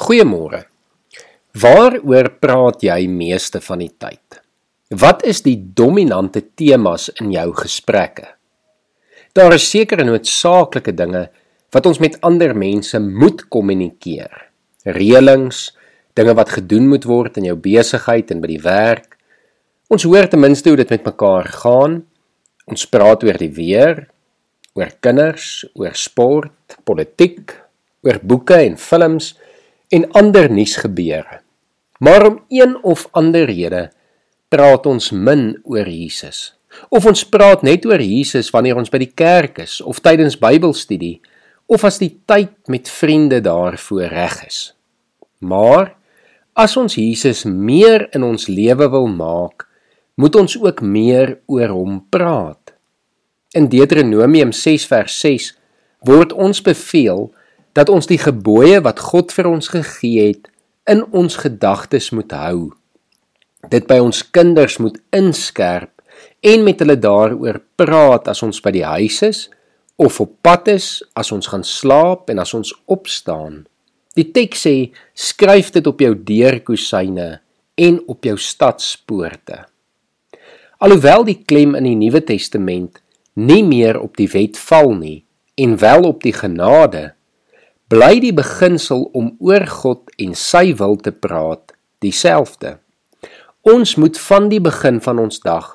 Goeiemôre. Waaroor praat jy meeste van die tyd? Wat is die dominante temas in jou gesprekke? Daar is sekere noodsaaklike dinge wat ons met ander mense moet kommunikeer. Reëlings, dinge wat gedoen moet word in jou besigheid en by die werk. Ons hoor ten minste hoe dit met mekaar gaan. Ons praat oor die weer, oor kinders, oor sport, politiek, oor boeke en films en ander nuusgebeure. Maar om een of ander rede praat ons min oor Jesus. Of ons praat net oor Jesus wanneer ons by die kerk is of tydens Bybelstudie of as die tyd met vriende daarvoor reg is. Maar as ons Jesus meer in ons lewe wil maak, moet ons ook meer oor hom praat. In Deuteronomium 6 vers 6 word ons beveel dat ons die gebooie wat God vir ons gegee het in ons gedagtes moet hou. Dit by ons kinders moet inskerp en met hulle daaroor praat as ons by die huis is of op pad is, as ons gaan slaap en as ons opstaan. Die teks sê: skryf dit op jou deurkusyne en op jou stadspoorte. Alhoewel die klem in die Nuwe Testament nie meer op die wet val nie en wel op die genade, bly die beginsel om oor God en sy wil te praat dieselfde. Ons moet van die begin van ons dag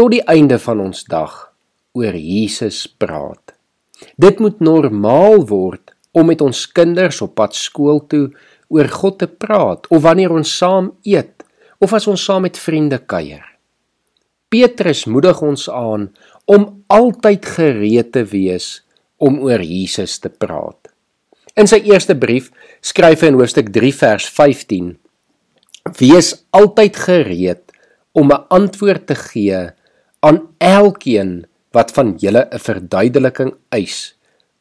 tot die einde van ons dag oor Jesus praat. Dit moet normaal word om met ons kinders op pad skool toe oor God te praat of wanneer ons saam eet of as ons saam met vriende kuier. Petrus moedig ons aan om altyd gereed te wees om oor Jesus te praat. In sy eerste brief skryf hy in hoofstuk 3 vers 15: Wees altyd gereed om 'n antwoord te gee aan elkeen wat van julle 'n verduideliking eis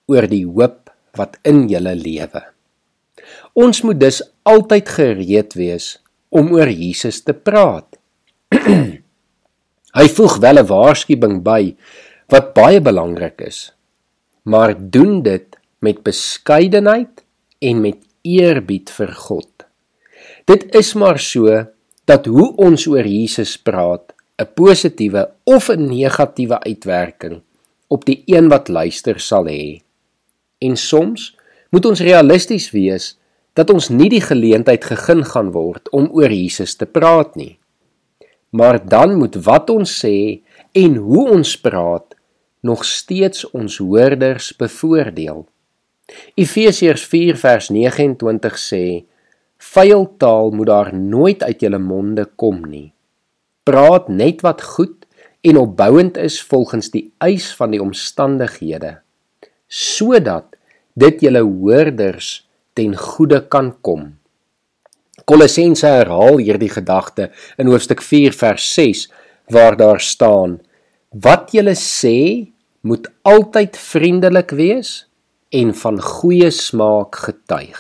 oor die hoop wat in julle lewe. Ons moet dus altyd gereed wees om oor Jesus te praat. Hy voeg wel 'n waarskuwing by wat baie belangrik is. Maar doen dit met beskeidenheid en met eerbied vir God. Dit is maar so dat hoe ons oor Jesus praat 'n positiewe of 'n negatiewe uitwerking op die een wat luister sal hê. En soms moet ons realisties wees dat ons nie die geleentheid gegee gaan word om oor Jesus te praat nie. Maar dan moet wat ons sê en hoe ons praat nog steeds ons hoorders bevoordeel. Efesiërs 4 vers 29 sê: "Vuil taal moet daar nooit uit julle monde kom nie. Praat net wat goed en opbouend is volgens die eis van die omstandighede, sodat dit julle hoorders ten goeie kan kom." Kolossense herhaal hierdie gedagte in hoofstuk 4 vers 6 waar daar staan: "Wat julle sê moet altyd vriendelik wees." En van goeie smaak getuig.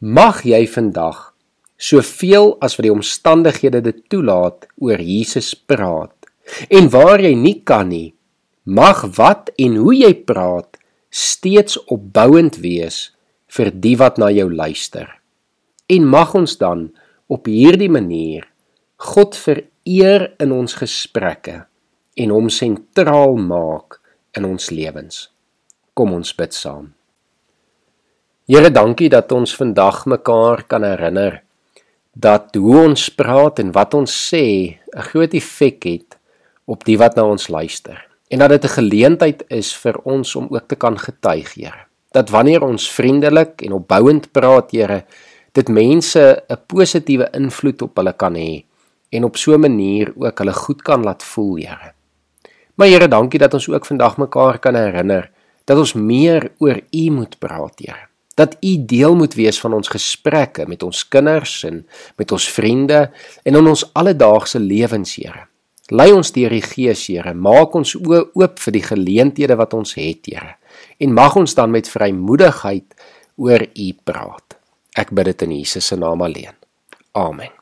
Mag jy vandag soveel as wat die omstandighede dit toelaat oor Jesus praat. En waar jy nie kan nie, mag wat en hoe jy praat steeds opbouend wees vir die wat na jou luister. En mag ons dan op hierdie manier God vereer in ons gesprekke en hom sentraal maak in ons lewens. Kom ons bid saam. Here, dankie dat ons vandag mekaar kan herinner dat hoe ons praat en wat ons sê 'n groot effek het op die wat na ons luister. En dat dit 'n geleentheid is vir ons om ook te kan getuig, Here. Dat wanneer ons vriendelik en opbouend praat, Here, dit mense 'n positiewe invloed op hulle kan hê en op so 'n manier ook hulle goed kan laat voel, Here. Maar Here, dankie dat ons ook vandag mekaar kan herinner dat ons meer oor U moet praat, Here. Dat U deel moet wees van ons gesprekke met ons kinders en met ons vriende en in ons alledaagse lewens, Here. Lei ons deur die Gees, Here. Maak ons oë oop vir die geleenthede wat ons het, Here. En mag ons dan met vrymoedigheid oor U praat. Ek bid dit in Jesus se naam alleen. Amen.